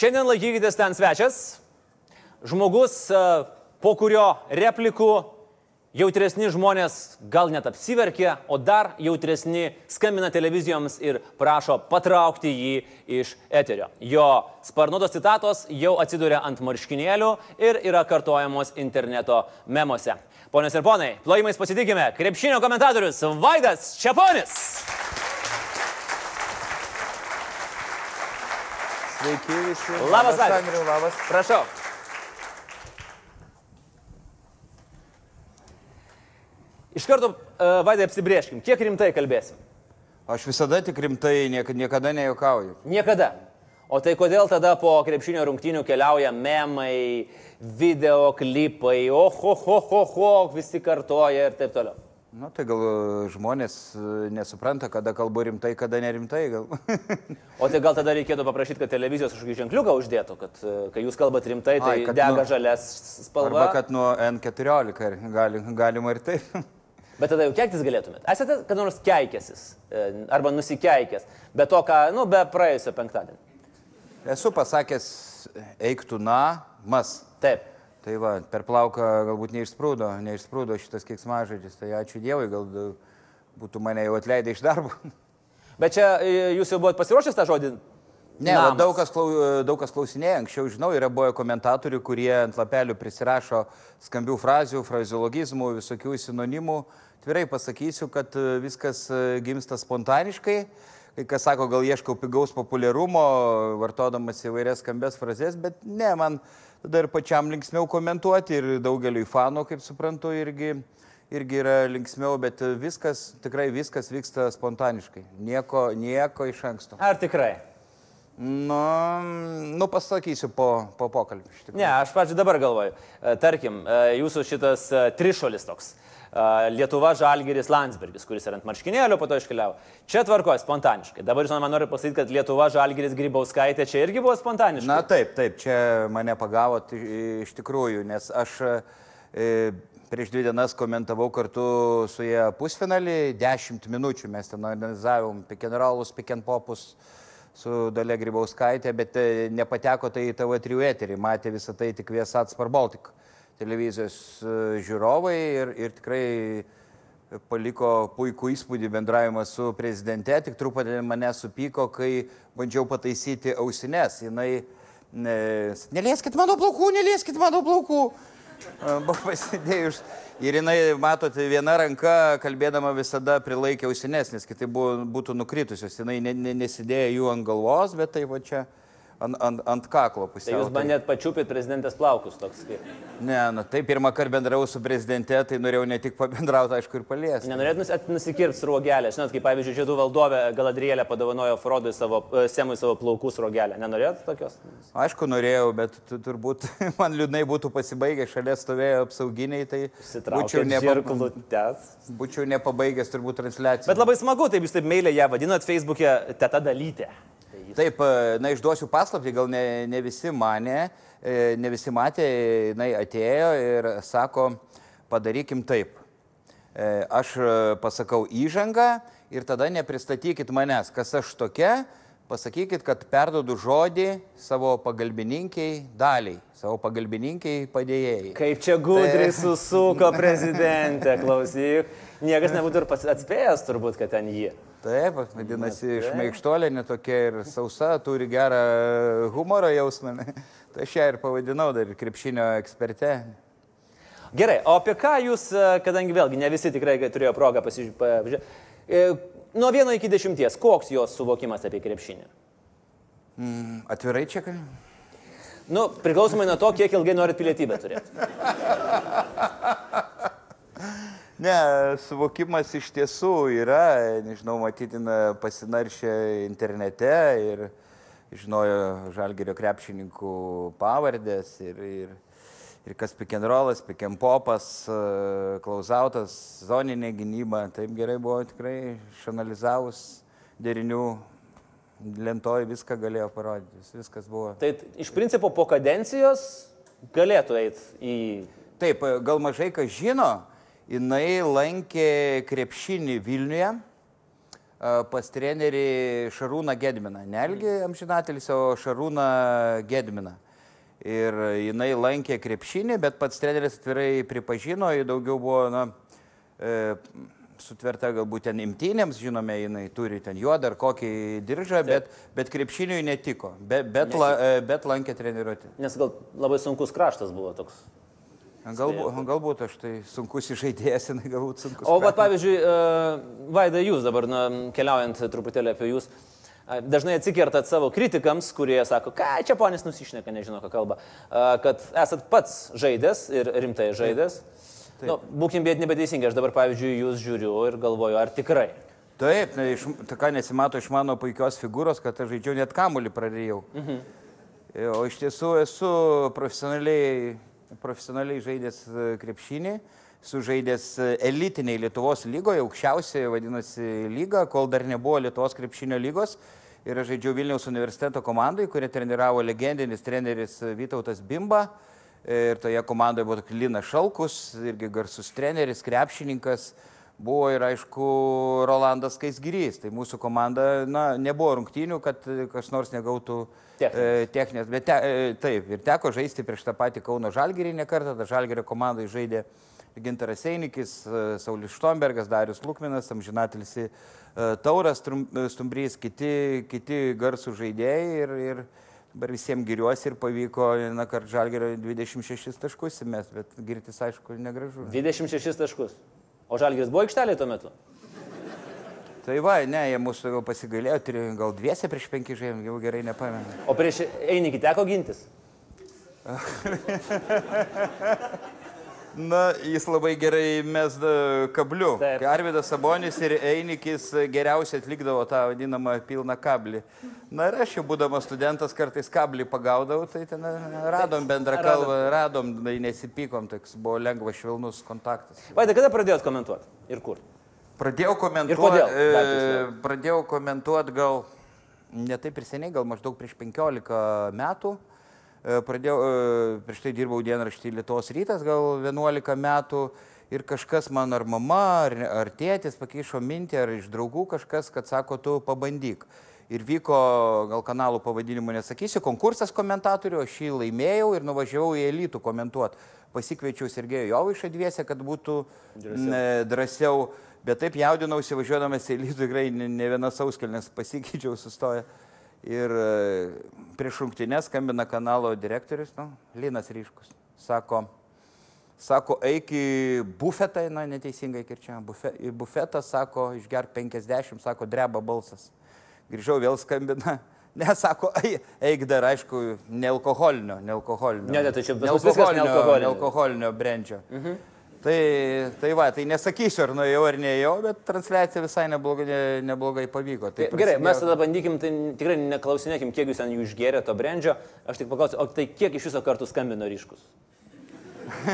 Šiandien laikykitės ten svečias, žmogus, e, po kurio replikų jautresni žmonės gal net apsiverkia, o dar jautresni skambina televizijoms ir prašo patraukti jį iš eterio. Jo sparnuotos citatos jau atsiduria ant marškinėlių ir yra kartojamos interneto memuose. Ponios ir ponai, plojimais pasitikime, krepšinio komentatorius Vaidas Čiaponis. Sveiki visi. Labas, Vaidai. Andriu, labas. Prašau. Iš karto, uh, Vaidai, apsibrieškim, kiek rimtai kalbėsim. Aš visada tik rimtai, niekada, niekada nejuokauju. Niekada. O tai kodėl tada po krepšinio rungtynių keliauja memai, video klipai, oho, ho, ho, ho, visi kartoja ir taip toliau. Na tai gal e, žmonės e, nesupranta, kada kalbu rimtai, kada nerimtai. Gal. O tai gal tada reikėtų paprašyti, kad televizijos kažkokį ženkliuką uždėtų, kad e, kai jūs kalbate rimtai, tai Ai, dega nu- žalias spalva. Arba kad nuo N14 ir gali, galima ir taip. Bet tada jau keiktis galėtumėt. Esate kada nors keikęsis arba nusikeikęs, be to, ką, nu, be praėjusio penktadienio. Esu pasakęs, eik tu na, mas. Taip. Tai va, per plauką galbūt neišsprūdo, neišsprūdo šitas kiksmažodis. Tai ačiū Dievui, gal būtų mane jau atleidę iš darbo. Bet čia e, jūs jau buvot pasiruošęs tą žodį? Ne, va, daug kas, klau, daug kas klausinėja, anksčiau žinau, yra buvę komentatorių, kurie ant lapelių prisirašo skambių frazių, fraziologizmų, visokių sinonimų. Tvirai pasakysiu, kad e, viskas e, gimsta spontaniškai. Kai kas sako, gal ieškau pigaus populiarumo, vartodamas įvairias skambės frazes, bet ne, man tada ir pačiam linksmiau komentuoti ir daugeliui fanų, kaip suprantu, irgi, irgi yra linksmiau, bet viskas, tikrai viskas vyksta spontaniškai. Nieko, nieko iš anksto. Ar tikrai? Nu, nu pasakysiu po, po pokalbį. Ne, aš pačiu dabar galvoju. E, Tarkim, e, jūsų šitas e, trišolis toks. Lietuva Žalgiris Landsbergis, kuris yra ant marškinėlio, po to iškeliavo. Čia tvarkoja spontaniškai. Dabar jūs man norite pasakyti, kad Lietuva Žalgiris Grybauskaitė čia irgi buvo spontaniškai. Na taip, taip, čia mane pagavot iš tikrųjų, nes aš e, prieš dvi dienas komentavau kartu su jie pusfinalį, 10 minučių mes ten analizavom pikenrolus, pikenpopus su Dalia Grybauskaitė, bet e, nepateko tai į TV3 eterį, matė visą tai tik Viesat Spar Baltic televizijos e, žiūrovai ir, ir tikrai paliko puikų įspūdį bendravimas su prezidente, tik truputį mane supyko, kai bandžiau pataisyti ausines. Jinai, ne, nelieskit mano plaukų, nelieskit mano plaukų. Buvo pasidėjus. Ir jinai, matote, viena ranka kalbėdama visada prilaikė ausines, nes kitaip buvo, būtų nukritusios. Jinai ne, ne, nesidėjo jų ant galvos, bet tai va čia ant, ant, ant kaklo Tai pusiau. jūs bandėt pačiupyti prezidentės plaukus toks. kaip- Ne, na tai pirmą kartą bendravau su prezidente, tai norėjau ne tik pabendrauti, aišku, ir paliesti. Nenorėt nus, at- nusikirpti sruogelę. Žinot, kaip pavyzdžiui, žiedų valdovė Galadrielė padovanojo Frodui savo, e, Semui savo plaukų sruogelę. Nenorėt tokios? Aišku, norėjau, bet tu, turbūt man liūdnai būtų pasibaigę, šalia stovėjo apsauginiai, tai būčiau, nepa, būčiau nepabaigęs turbūt transliaciją. Bet labai smagu, taip jūs taip meilė ją vadinat Facebook'e teta dalytė. Taip, e, na išduosiu paslapti, gal ne, ne visi mane, ne visi matė, jinai atėjo ir sako, padarykim taip. E, Aš e, pasakau įžangą ir tada nepristatykit manęs, kas aš tokia, pasakykit, kad perdodu žodį savo pagalbininkiai daliai, savo pagalbininkiai padėjėjai. Kaip čia gudriai susuko prezidentė, klausyk. Niekas nebūtų ir atspėjęs turbūt, kad ten jį. Taip, vadinasi, šmeikštolė netokia ir sausa, turi gerą humoro jausmą. Tai aš ją ir pavadinau dar ir krepšinio eksperte. Gerai, o apie ką jūs, e, kadangi vėlgi ne visi tikrai turėjo progą pasižiūrėti, nuo vieno iki dešimties, koks jos suvokimas apie krepšinį? Mm, Atvirai čia ką? Nu, priklausomai nuo to, kiek ilgai norit pilietybę turėti. Ne, suvokimas iš tiesų yra, nežinau, matytina pasinaršę internete ir žinojo žalgerio krepšininkų pavardės ir, ir, ir kas pikenrolas, pikenpopas, klausautas, zoninė gynyba. Taip gerai buvo tikrai išanalizavus derinių lentoj viską galėjo parodyti, viskas buvo. Tai iš principo po kadencijos galėtų eiti į... Taip, gal mažai kas žino, jinai lankė krepšinį Vilniuje, pas trenerį Šarūną Gedminą. Nelgi amžinatelis, o Šarūną Gedminą. Ir jinai lankė krepšinį, bet pats treneris atvirai pripažino, ji daugiau buvo, na, e, sutverta galbūt ten imtynėms, žinome, jinai turi ten juodą ar kokį diržą, bet, bet krepšiniui netiko, bet, bet, la, e, bet lankė treniruotį. Nes gal labai sunkus kraštas buvo toks. Galbūt, galbūt aš tai sunkus jinai galbūt sunkus. O, bet pavyzdžiui, uh, Vaida, jūs dabar, na, keliaujant truputėlį apie jūs, uh, dažnai atsikertat savo kritikams, kurie sako, ką čia ponis nusišneka, nežino, ką kalba, uh, kad esat pats žaidęs ir rimtai žaidęs. Taip. Nu, būkim bėt nebeteisingai, aš dabar, pavyzdžiui, jūs žiūriu ir galvoju, ar tikrai. Taip, na, iš, ta ką nesimato iš mano puikios figūros, kad aš žaidžiau net kamulį pradėjau. Mhm. O iš tiesų esu profesionaliai profesionaliai žaidęs e, krepšinį, sužaidęs e, elitiniai Lietuvos lygoje, aukščiausioje vadinasi lyga, kol dar nebuvo Lietuvos krepšinio lygos. Ir aš žaidžiau Vilniaus universiteto komandai, kurią treniravo legendinis treneris Vytautas Bimba. Ir toje komandoje buvo Linas Šalkus, irgi garsus treneris, krepšininkas. Buvo ir aišku Rolandas Kaisgyrys. Tai mūsų komanda, na, nebuvo rungtynių, kad kas nors negautų uh, Techninės. techninės. Bet te, e, taip, ir teko žaisti prieš tą patį Kauno Žalgirį ne kartą, tą Žalgirio komandai žaidė Gintaras Einikis, e, Saulis Štombergas, Darius Lukminas, Amžinatilsi e, Tauras Stumbrys, kiti, kiti garsų žaidėjai ir, ir dabar visiems giriuosi ir pavyko, na, kart Žalgirio 26 taškus įmest, bet girtis aišku negražu. 26 taškus. O Žalgiris buvo aikštelė tuo metu? Tai va, ne, jie mūsų jau pasigailėjo, gal dviese prieš penki žaidėjim, jau gerai nepamenu. O prieš Einikį teko gintis? Na, jis labai gerai mes kabliu. Taip. Arvidas Sabonis ir Einikis geriausiai atlikdavo tą vadinamą pilną kablį. Na ir aš jau būdamas studentas kartais kablį pagaudavau, tai ten radom bendrą kalbą, radom, tai nesipykom, toks buvo lengvas švelnus kontaktas. Vaidai, kada pradėjot komentuoti ir kur? Pradėjau komentuoti, e, pradėjau komentuoti gal ne taip ir seniai, gal maždaug prieš 15 metų. Pradėjau, prieš tai dirbau dienraštį Lietuvos rytas, gal 11 metų. Ir kažkas man ar mama, ar, ar tėtis pakeišo mintį, ar iš draugų kažkas, kad sako, tu pabandyk. Ir vyko, gal kanalų pavadinimu nesakysiu, konkursas komentatorių, aš jį laimėjau ir nuvažiavau į elitų komentuoti. Pasikviečiau Sergejų Jovaišą dviese, kad būtų drąsiau. drąsiau bet taip jaudinausi važiuodamas į Lytų, tikrai ne, ne vienas sauskelnes pasikeičiau, sustoja. Ir e, prieš rungtynės skambina kanalo direktorius, nu, Linas Ryškus. Sako, sako, eik į bufetą, na, neteisingai kirčia, bufe, į bufetą, sako, išgerk 50, sako, dreba balsas. Grįžau, vėl skambina. Ne, sako, eik dar, aišku, nealkoholinio, nealkoholinio. Ne, tai čia nealkoholinio, nealkoholinio. nealkoholinio brendžio. Mhm. Tai, tai va, tai nesakysiu, ar nuėjau ar neėjau, bet transliacija visai neblogai, ne, neblogai pavyko. Tai Gerai, prasidėjo... mes tada bandykim, tai tikrai neklausinėkim, kiek jūs ten jų išgėrė to brandžio. Aš tik paklausiu, o tai kiek iš viso kartų skambino ryškus?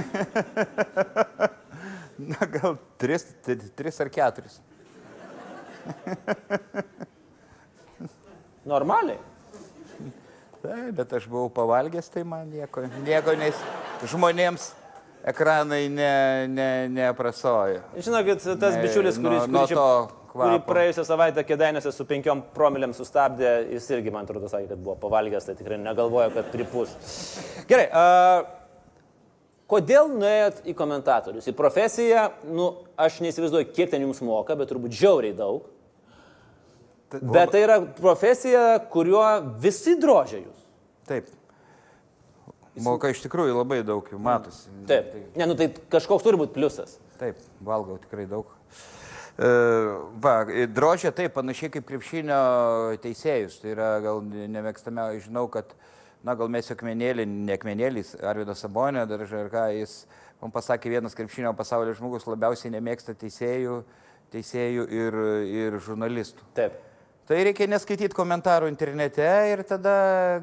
Na, gal tris, tris ar keturis. Normaliai. Taip, bet aš buvau pavalgęs, tai man nieko, nieko nes žmonėms ekranai ne, ne, neprasoja. Žinokit, tas ne, bičiulis, kuris, nuo, nuo to, kurį praėjusią savaitę kėdainėse su penkiom promiliam sustabdė, jis irgi, man atrodo, sakė, kad buvo pavalgęs, tai tikrai negalvoja, kad pripus. Gerai, uh, kodėl nuėjot į komentatorius? Į profesiją, nu, aš neįsivaizduoju, kiek ten jums moka, bet turbūt žiauriai daug. Bet tai yra profesija, kuriuo visi drožia jūs. Taip. Moka iš tikrųjų labai daug, jau matosi. Taip. Ne, nu tai kažkoks turi būti pliusas. Taip, valgau tikrai daug. E, va, drožė taip, panašiai kaip krepšinio teisėjus. Tai yra gal nemėgstamiausia, žinau, kad, na, gal mes akmenėlį, ne akmenėlis, Arvidas Sabonė, dar ką jis man pasakė, vienas krepšinio pasaulio žmogus labiausiai nemėgsta teisėjų, teisėjų ir, ir žurnalistų. Taip. Tai reikia neskaityti komentarų internete ir tada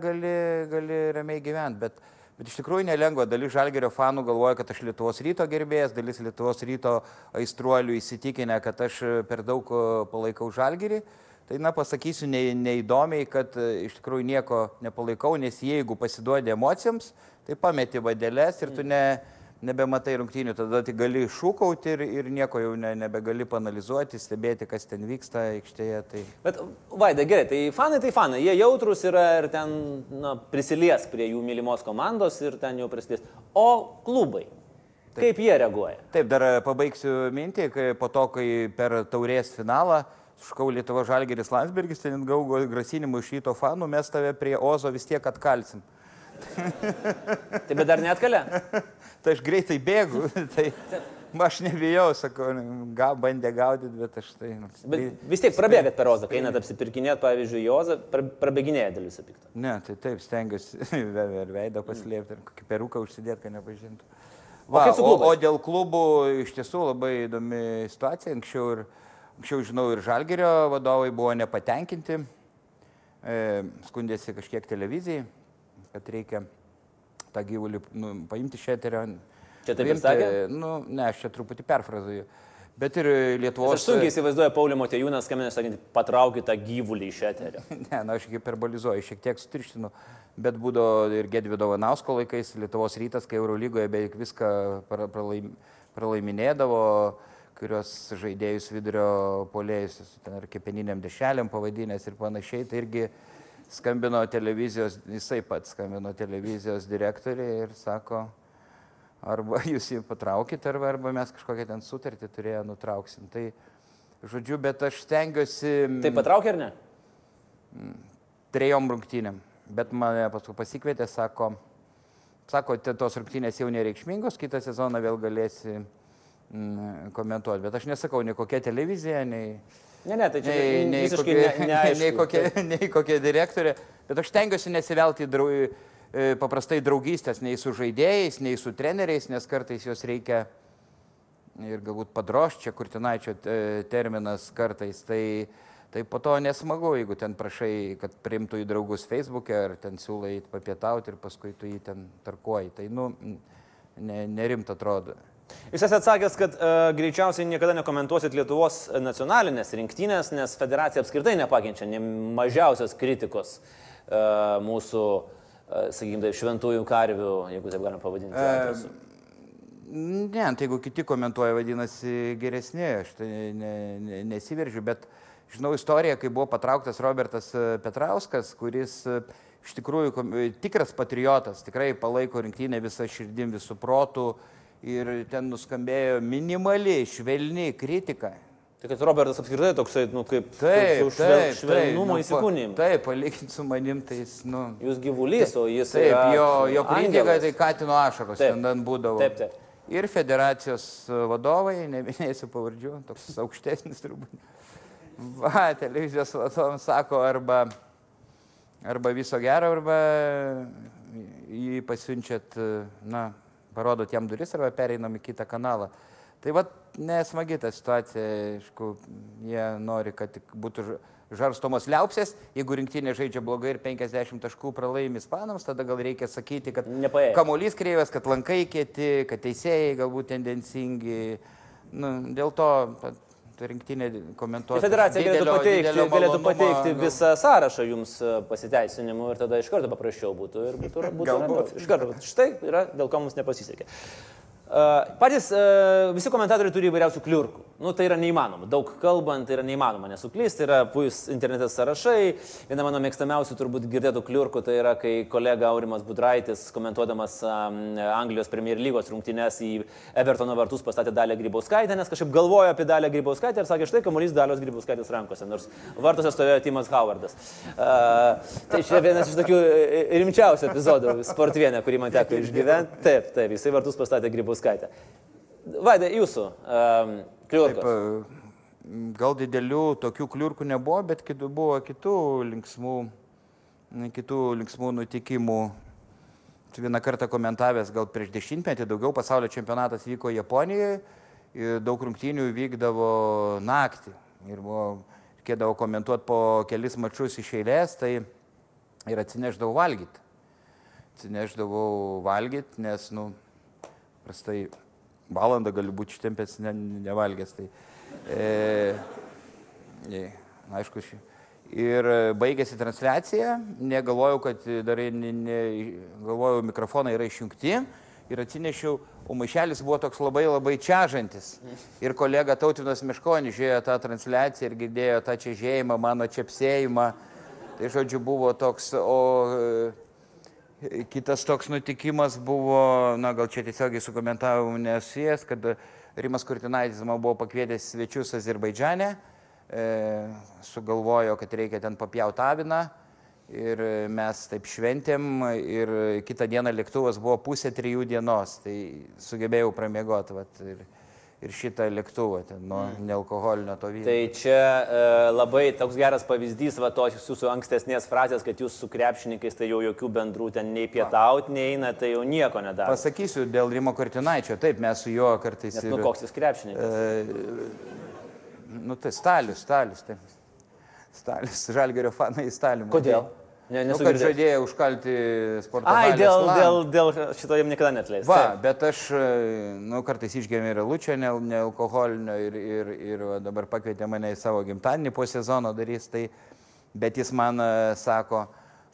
gali, gali ramiai gyventi. Bet Bet iš tikrųjų nelengva. Dalis žalgerio fanų galvoja, kad aš Lietuvos ryto gerbėjas, dalis Lietuvos ryto aistruolių įsitikinę, kad aš per daug e, palaikau žalgerį. Tai, na, pasakysiu ne, neįdomiai, kad e, iš tikrųjų nieko nepalaikau, nes jeigu pasiduodi emocijoms, tai pameti vadelės ir tu ne, nebematai rungtynių, tada tik gali šūkauti ir, ir nieko jau ne, nebegali panalizuoti, stebėti, kas ten vyksta aikštėje. Tai... Bet, vaida, gerai, tai fanai tai fanai, jie jautrus yra ir ten na, prisilies prie jų mylimos komandos ir ten jau prisidės. O klubai, Taip. kaip jie reaguoja? Taip, dar pabaigsiu mintį, kai po to, kai per taurės finalą Škau Lietuva Žalgeris Landsbergis, ten gaugo grasinimų iš ryto fanų, mes tave prie Ozo vis tiek atkalsim. Tai bet dar net kalė? tai aš greitai bėgu, tai aš nebijau, sakau, ga, bandė gaudyti, bet aš tai... Nu, bet vis tiek prabėgat per Ozą, kai einat apsipirkinėt, pavyzdžiui, į Ozą, prabėginėja dėl viso pikto. Ne, tai taip, stengiuosi ir veidą paslėpti, ir kokį peruką užsidėti, kad nepažintų. Va, o, o, o dėl klubų iš tiesų labai įdomi situacija. Anksčiau, ir, anksčiau žinau, ir Žalgerio vadovai buvo nepatenkinti, e, skundėsi kažkiek televizijai, kad reikia tą gyvulį nu, paimti iš eterio. Čia taip ir sakė? Nu, ne, aš čia truputį perfrazuoju. Bet ir Lietuvos... Aš sunkiai įsivaizduoju Paulio Motejūnas, skambinęs sakant, patraukit tą gyvulį iš eterio. ne, na, aš hiperbolizuoju, šiek tiek sutirštinu, bet būdavo ir Gedvido Vanausko laikais Lietuvos rytas, kai Eurolygoje beveik viską pralaim, pralaiminėdavo, kurios žaidėjus vidurio polėjus, ten ar kepeniniam dešelėm pavadinęs ir panašiai, tai irgi skambino televizijos, jisai pats skambino televizijos direktoriai ir sako, arba jūs jį patraukit, arba, arba mes kažkokią ten sutartį turėję nutrauksim. Tai, žodžiu, bet aš stengiuosi... Tai patraukė ar ne? Trejom rungtynėm. Bet mane paskui pasikvietė, sako, sako, tos rungtynės jau nereikšmingos, kitą sezoną vėl galėsi mm, komentuoti. Bet aš nesakau nei kokia televizija, nei... Ne, ne, tai čia nei, nei, kokie, ne, nei, kokie, nei kokie direktorė, bet aš tengiuosi nesivelti drau, e, paprastai draugystės nei su žaidėjais, nei su treneriais, nes kartais jos reikia ir galbūt padroš, čia kurtinaičio e, terminas kartais, tai, tai po to nesmagu, jeigu ten prašai, kad priimtų į draugus Facebook'e ar ten siūlai papietauti ir paskui tu jį ten tarkuoji. Tai, nu, ne, nerimta atrodo. Jūs esate sakęs, kad uh, greičiausiai niekada nekomentuosit Lietuvos nacionalinės rinktynės, nes federacija apskritai nepakenčia ne mažiausios kritikos uh, mūsų, uh, sakykime, šventųjų karvių, jeigu taip galima pavadinti. E, ne, tai jeigu kiti komentuoja, vadinasi geresnė, aš tai ne, ne, nesiveržiu, bet žinau istoriją, kai buvo patrauktas Robertas Petrauskas, kuris iš tikrųjų tikras patriotas, tikrai palaiko rinktinę visą širdim, visų protų. Uh, ir ten nuskambėjo minimali, švelni kritika. Tai kad Robertas apskritai toksai, nu, kaip taip, švel, taip, švelnumo taip, įsikūnymas. Nu, taip, palyginti su manim, tai jis, nu. Jūs gyvulys, o jis. Taip, jo, jo kritika tai Katino ašaros, taip, ten būdavo. Taip, taip. Ir federacijos vadovai, neminėsiu pavardžių, toks aukštesnis turbūt. Va, televizijos vadovams sako, arba, arba viso gero, arba jį pasiunčiat, na, parodot jam duris arba pereinam į kitą kanalą. Tai vad nesmagi ta situacija, aišku, jie nori, kad būtų žarstomos liaupsės, jeigu rinktinė žaidžia blogai ir 50 taškų pralaimi ispanams, tada gal reikia sakyti, kad Nepaėjo. kamuolys kreivės, kad lankai kieti, kad teisėjai galbūt tendencingi. Nu, dėl to rinktinė komentuoti. Federacija galėtų pateikti, galėtų pateikti gal... visą sąrašą jums e, pasiteisinimų ir tada iš karto paprasčiau būtų ir būtų, būtų Galbūt. Iš karto, štai yra dėl ko mums nepasisekė. Patys visi komentatoriai turi įvairiausių kliurkų. Nu, tai yra neįmanoma. Daug kalbant, tai yra neįmanoma nesuklysti. Yra puikus internetės sąrašai. Viena mano mėgstamiausių turbūt girdėtų kliurkų tai yra, kai kolega Aurimas Budraitis, komentuodamas um, Anglijos Premier lygos rungtynes į Evertono vartus, pastatė Dalę Grybauskaitę, nes kažkaip galvojo apie Dalę Grybauskaitę ir sakė, štai kamuolys Dalios Grybauskaitės rankose, nors vartuose stovėjo Timas Howardas. Uh, tai čia vienas iš tokių rimčiausių epizodų sportvienė, kurį man teko išgyventi. Taip, taip, jisai vartus pastatė Grybauskaitę. Grybauskaitė. Vaidai, jūsų um, kliurkos. Taip, gal didelių tokių kliurkų nebuvo, bet kitų, buvo kitų linksmų, kitų linksmų nutikimų. Vieną kartą komentavęs, gal prieš dešimtmetį daugiau pasaulio čempionatas vyko Japonijoje ir daug rungtynių vykdavo naktį. Ir buvo, reikėdavo komentuoti po kelis mačius iš eilės, tai ir atsineždavau valgyti. Atsineždavau valgyti, nes, nu, prastai valandą gali būti ištempęs, ne, nevalgęs. Tai, e, e, aišku, ši. Ir baigėsi transliacija, negalvojau, kad dar ne, ne, galvojau, mikrofonai yra išjungti, ir atsinešiau, o maišelis buvo toks labai labai čiažantis. Ir kolega Tautinas Miškonis žiūrėjo tą transliaciją ir girdėjo tą čiažėjimą, mano čiapsėjimą. Tai žodžiu buvo toks, o kitas toks nutikimas buvo, na gal čia tiesiogiai su komentavimu nesijęs, kad Rimas Kurtinaitis man buvo pakvietęs svečius Azerbaidžiane, e, sugalvojo, kad reikia ten papjauti aviną Ir mes taip šventėm ir kitą dieną lėktuvas buvo pusė trijų dienos, tai sugebėjau pramiegoti vat, ir, ir šitą lėktuvą, ten, nuo mm. nealkoholinio to vyno. Tai čia e, labai toks geras pavyzdys, va tos jūsų ankstesnės frazės, kad jūs su krepšininkais tai jau jokių bendrų ten nei pietauti, nei eina, tai jau nieko nedaro. Pasakysiu dėl Rimo Kortinaičio, taip, mes su juo kartais... Nes, nu, ir, koks jis krepšininkas? E, nu, tai stalius, stalius, taip. Stalius, žalgerio fanai stalius. Kodėl? Tai, Ne, nesu nu, kad žadėjo užkalti sporto. Ai, dėl, dėl, dėl šito jam niekada netleis. Va, taip. bet aš, nu, kartais išgėmė ir lučio nealkoholinio ne ir, ir, ir va, dabar pakvietė mane į savo gimtadienį po sezono darys, tai, bet jis man sako,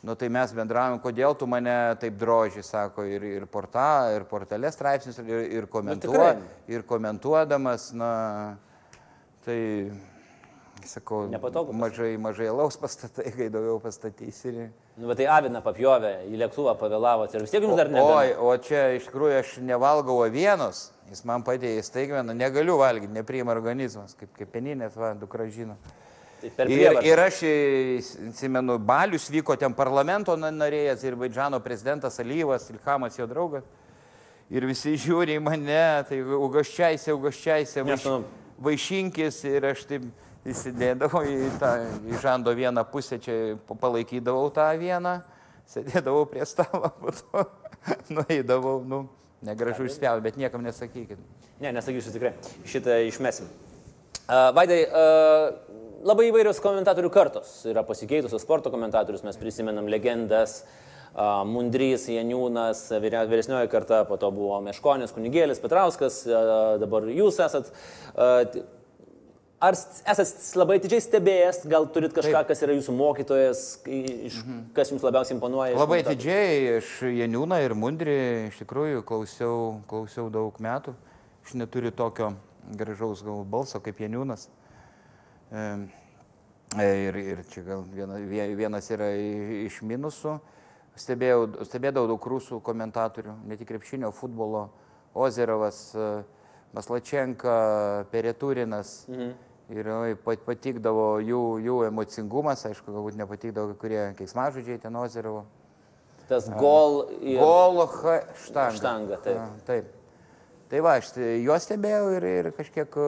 nu tai mes bendravom, kodėl tu mane taip droži, sako, ir, ir, porta, ir portale straipsnius, ir, ir, nu, komentuo, nu, ir komentuodamas, na, tai Sakau, Nepatogu. Mažai, mažai alaus pastatai, kai daugiau pastatysi. Nu, bet tai avina papjovė, į lėktuvą pavėlavot ir vis tiek jums dar ne. Oi, o čia iš tikrųjų aš nevalgau avienos, jis man padėjo į staigmeną, negaliu valgyti, nepriima organizmas, kaip kepeninės, va, dukra žino. Tai ir, ir aš, atsimenu, Balius vyko ten parlamento nariai, Azerbaidžano prezidentas Alyvas, Ilhamas jo draugas. Ir visi žiūri į mane, tai ugaščiaisi, ugaščiaisi, vaiš, vaišinkis ir aš taip įsidėdavau į tą į žando vieną pusę, čia palaikydavau tą vieną, sėdėdavau prie stalo, po to nueidavau, nu, negražu išspjauti, bet niekam nesakykit. Ne, nesakysiu tikrai, šitą išmesim. Uh, Vaidai, uh, labai įvairios komentatorių kartos yra pasikeitusios sporto komentatorius, mes prisimenam legendas. Uh, Mundrys, Janiūnas, vyresnioji karta, po to buvo Meškonis, Kunigėlis, Petrauskas, uh, dabar jūs esat. Uh, Ar esat labai atidžiai stebėjęs, gal turit kažką, Taip. kas yra jūsų mokytojas, iš, mhm. kas jums labiausiai imponuoja? Labai atidžiai, aš Janiūną ir Mundrį iš tikrųjų klausiau, klausiau daug metų. Aš neturiu tokio gražaus gal balso kaip Janiūnas. E, ir, ir čia gal viena, vienas yra iš minusų. Stebėjau, stebėdavau daug rusų komentatorių, ne tik krepšinio, futbolo, Ozerovas, e, Maslačenka, Pereturinas. Mhm ir patikdavo jų, jų emocingumas, aišku, galbūt nepatikdavo kai kurie keiksmažodžiai ten ozeravo. Tas gol ir... Gol štanga. Štanga, taip. A, taip. Tai va, aš tai juos stebėjau ir, ir kažkiek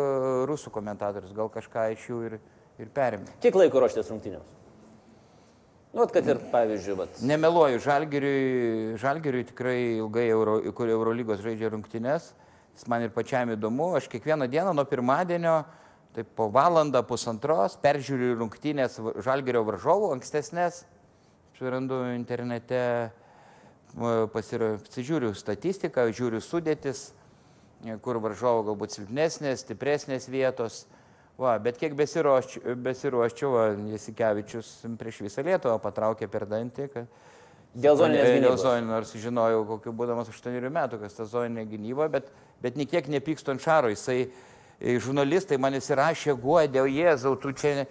rusų komentatorius, gal kažką iš jų ir, ir perėmė. Kiek laiko ruoštės rungtynėms? Nu, kad ir pavyzdžiui, bet. Nemeluoju, Žalgiriui, Žalgiriui tikrai ilgai Euro, kur Eurolygos žaidžia rungtynės. Jis man ir pačiam įdomu. Aš kiekvieną dieną nuo pirmadienio uh, Taip po valandą, pusantros peržiūriu rungtynės žalgerio varžovų ankstesnės, surandu internete, pasižiūriu statistiką, žiūriu sudėtis, kur varžovo galbūt silpnesnės, stipresnės vietos. Va, bet kiek besiruoščiau, Jasikevičius prieš visą Lietuvą patraukė per dantį. Kad, dėl zoninės gynybos. Dėl zoninės, nors žinojau, kokiu būdamas 8 metų, kas ta zoninė gynyba, bet, bet niekiek nepykstu ant šaro. Jisai, E, žurnalistai man įsirašė, guoja dėl Jėzau, tu čia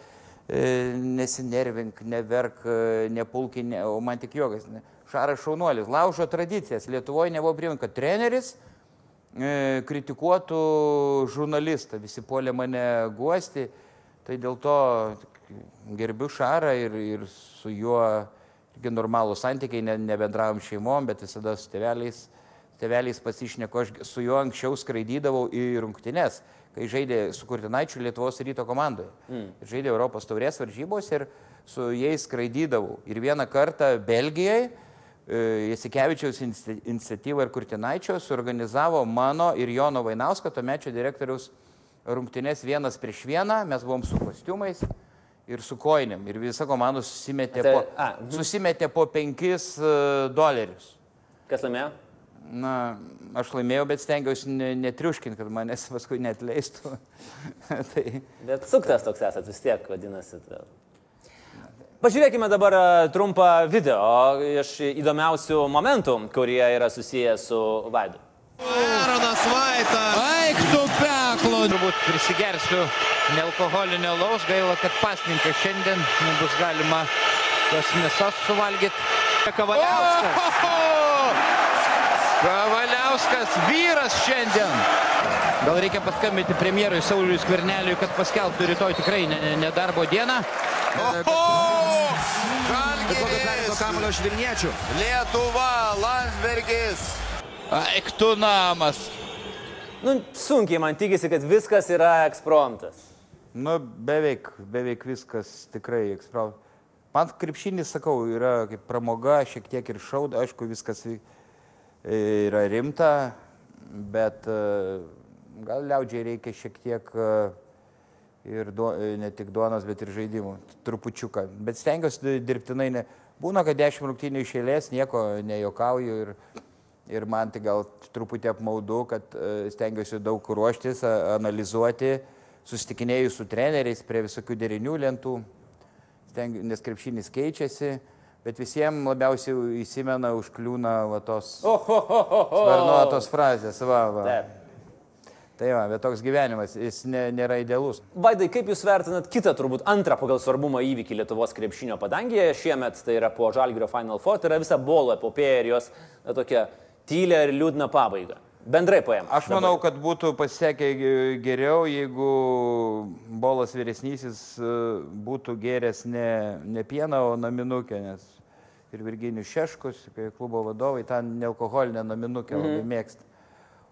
nesinervink, neverk, e, nepulki, ne, o man tik jogas. Šaras šaunuolis, laužo tradicijas. Lietuvoje nebuvo priimta, kad treneris e, kritikuotų žurnalistą, visi puolė mane guosti, tai dėl to gerbiu Šarą ir, ir su juo irgi normalų santykiai, ne, nebendravom šeimom, bet visada su teveliais, teveliais pasišneku, aš su juo anksčiau skraidydavau į rungtynes kai žaidė su Kurtinaičiu Lietuvos ryto komandoje. Mm. Žaidė Europos taurės varžybos ir su jais skraidydavau. Ir vieną kartą Belgijoje Jasikevičiaus iniciatyva ir Kurtinaičio suorganizavo mano ir Jono Vainausko, tuomečio direktoriaus rungtynės vienas prieš vieną, mes buvom su kostiumais ir su koinėm. Ir visa komanda susimetė, po, mhm. susimetė po 5 uh, e, dolerius. Kas laimėjo? Na, aš laimėjau, bet stengiausi netriuškinti, kad manęs paskui netleistų. tai... Bet suktas toks esat vis tiek, vadinasi. Tai... Pažiūrėkime dabar e, trumpą video iš įdomiausių momentų, kurie yra susiję su Vaidu. Aronas Vaitas. Eik tu peklo. Turbūt prisigersiu nealkoholinio laus, gaila, kad pasninkai šiandien nebus galima tos mėsos suvalgyti. Kavaliauskas. Kavaliauskas vyras šiandien. Gal reikia paskambinti premjerui Sauliui Skverneliui, kad paskelbtų rytoj tikrai ne, ne, ne darbo dieną. Žalgiris. Kamulio švilniečių. Lietuva, Landsbergis. Eik tu namas. Nu, sunkiai man tikisi, kad viskas yra ekspromptas. Nu, beveik, beveik viskas tikrai eksprau. Man krepšinis, sakau, yra kaip pramoga, šiek tiek ir šaud, aišku, viskas vi- yra rimta, bet e, gal liaudžiai reikia šiek tiek e, ir duo, e, ne tik duonos, bet ir žaidimų, trupučiuką. Bet stengiuosi di- dirbtinai, ne. būna, kad dešimt rungtynių iš eilės, nieko nejokauju ir, ir man tai gal truputį apmaudu, kad stengiuosi daug ruoštis, analizuoti, susitikinėjau su treneriais prie visokių derinių lentų, stengiu, nes krepšinis keičiasi, bet visiems labiausiai įsimena, užkliūna va, tos sparnuotos frazės. Va, va. Taip. Tai va, bet toks gyvenimas, jis ne, nėra idealus. Vaidai, kaip Jūs vertinat kitą, turbūt antrą pagal svarbumą įvykį Lietuvos krepšinio padangėje šiemet, tai yra po Žalgirio Final Four, tai yra visa bolo epopėja ir jos na, tokia tylė ir liūdna pabaiga. Bendrai paėm. Aš manau, kad būtų pasisekę ge- geriau, jeigu bolas vyresnysis e, būtų geręs ne, ne pieną, o naminukę, nes ir Virginijus Šeškus, klubo vadovai, ten nealkoholinę naminukę mhm. labai mėgsta.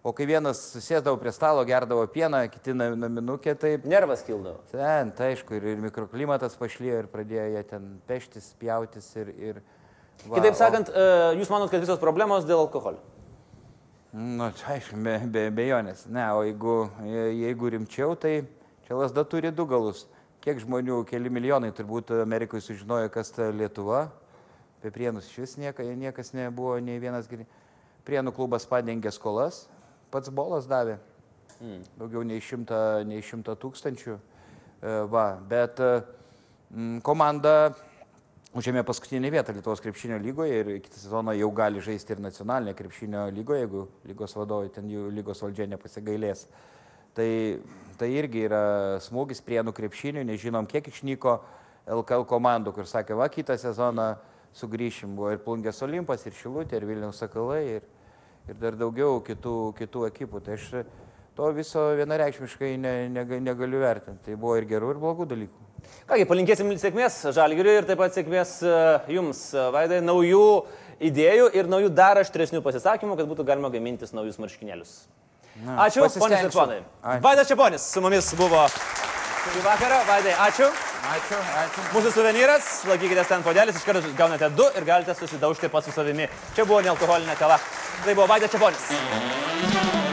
O kai vienas susėdavo prie stalo, gerdavo pieną, kiti na- naminukę, tai Nervas kildavo. ten, tai aišku, ir, ir mikroklimatas pašlyjo ir pradėjo jie ten peštis, pjautis ir... ir va, Kitaip o- sakant, e, Jūs manot, kad visos problemos dėl alkoholio? Na, čia aišku, be, be bejonės. Ne, o jeigu, je- jeigu rimčiau, tai čia lasda turi du galus. Kiek žmonių, keli milijonai turbūt Amerikoje sužinojo, kas ta Lietuva. Apie prienus iš vis nieka, niekas nebuvo, nei vienas. geri- Prienų klubas padengė skolas, pats bolas davė. Daugiau nei šimta, nei šimta tūkstančių. E, Va, bet mm, komanda užėmė paskutinį vietą Lietuvos krepšinio lygoje ir kitą sezoną jau gali žaisti ir nacionalinė krepšinio lygoje, jeigu lygos vadovai ten jų lygos valdžia nepasigailės. Tai, tai irgi yra smūgis prienų krepšinių, nežinom, kiek išnyko LKL komandų, kur sakė, va, kitą sezoną sugrįšim. Buvo ir Plungės Olimpas, ir Šilutė, ir Vilniaus Sakalai, ir, ir dar daugiau kitų, kitų ekipų. Tai aš to viso vienareikšmiškai ne, nega- negaliu vertinti. Tai buvo ir gerų, ir blogų dalykų. Kągi, palinkėsim sėkmės Žalgiriui ir taip pat sėkmės e, Jums, e, Vaidai, naujų idėjų ir naujų dar aštresnių pasisakymų, kad būtų galima gamintis naujus marškinėlius. Na, Ačiū, ponios ir ponai. Vaidas Čiaponis su mumis buvo šį vakarą. Vaidai, ačiū. Ačiū, ačiū. Mūsų suvenyras, laikykite ten podelis, iš karto gaunate du ir galite susidaužti pats su savimi. Čia buvo nealkoholinė kava. Tai buvo Vaidas Čiaponis.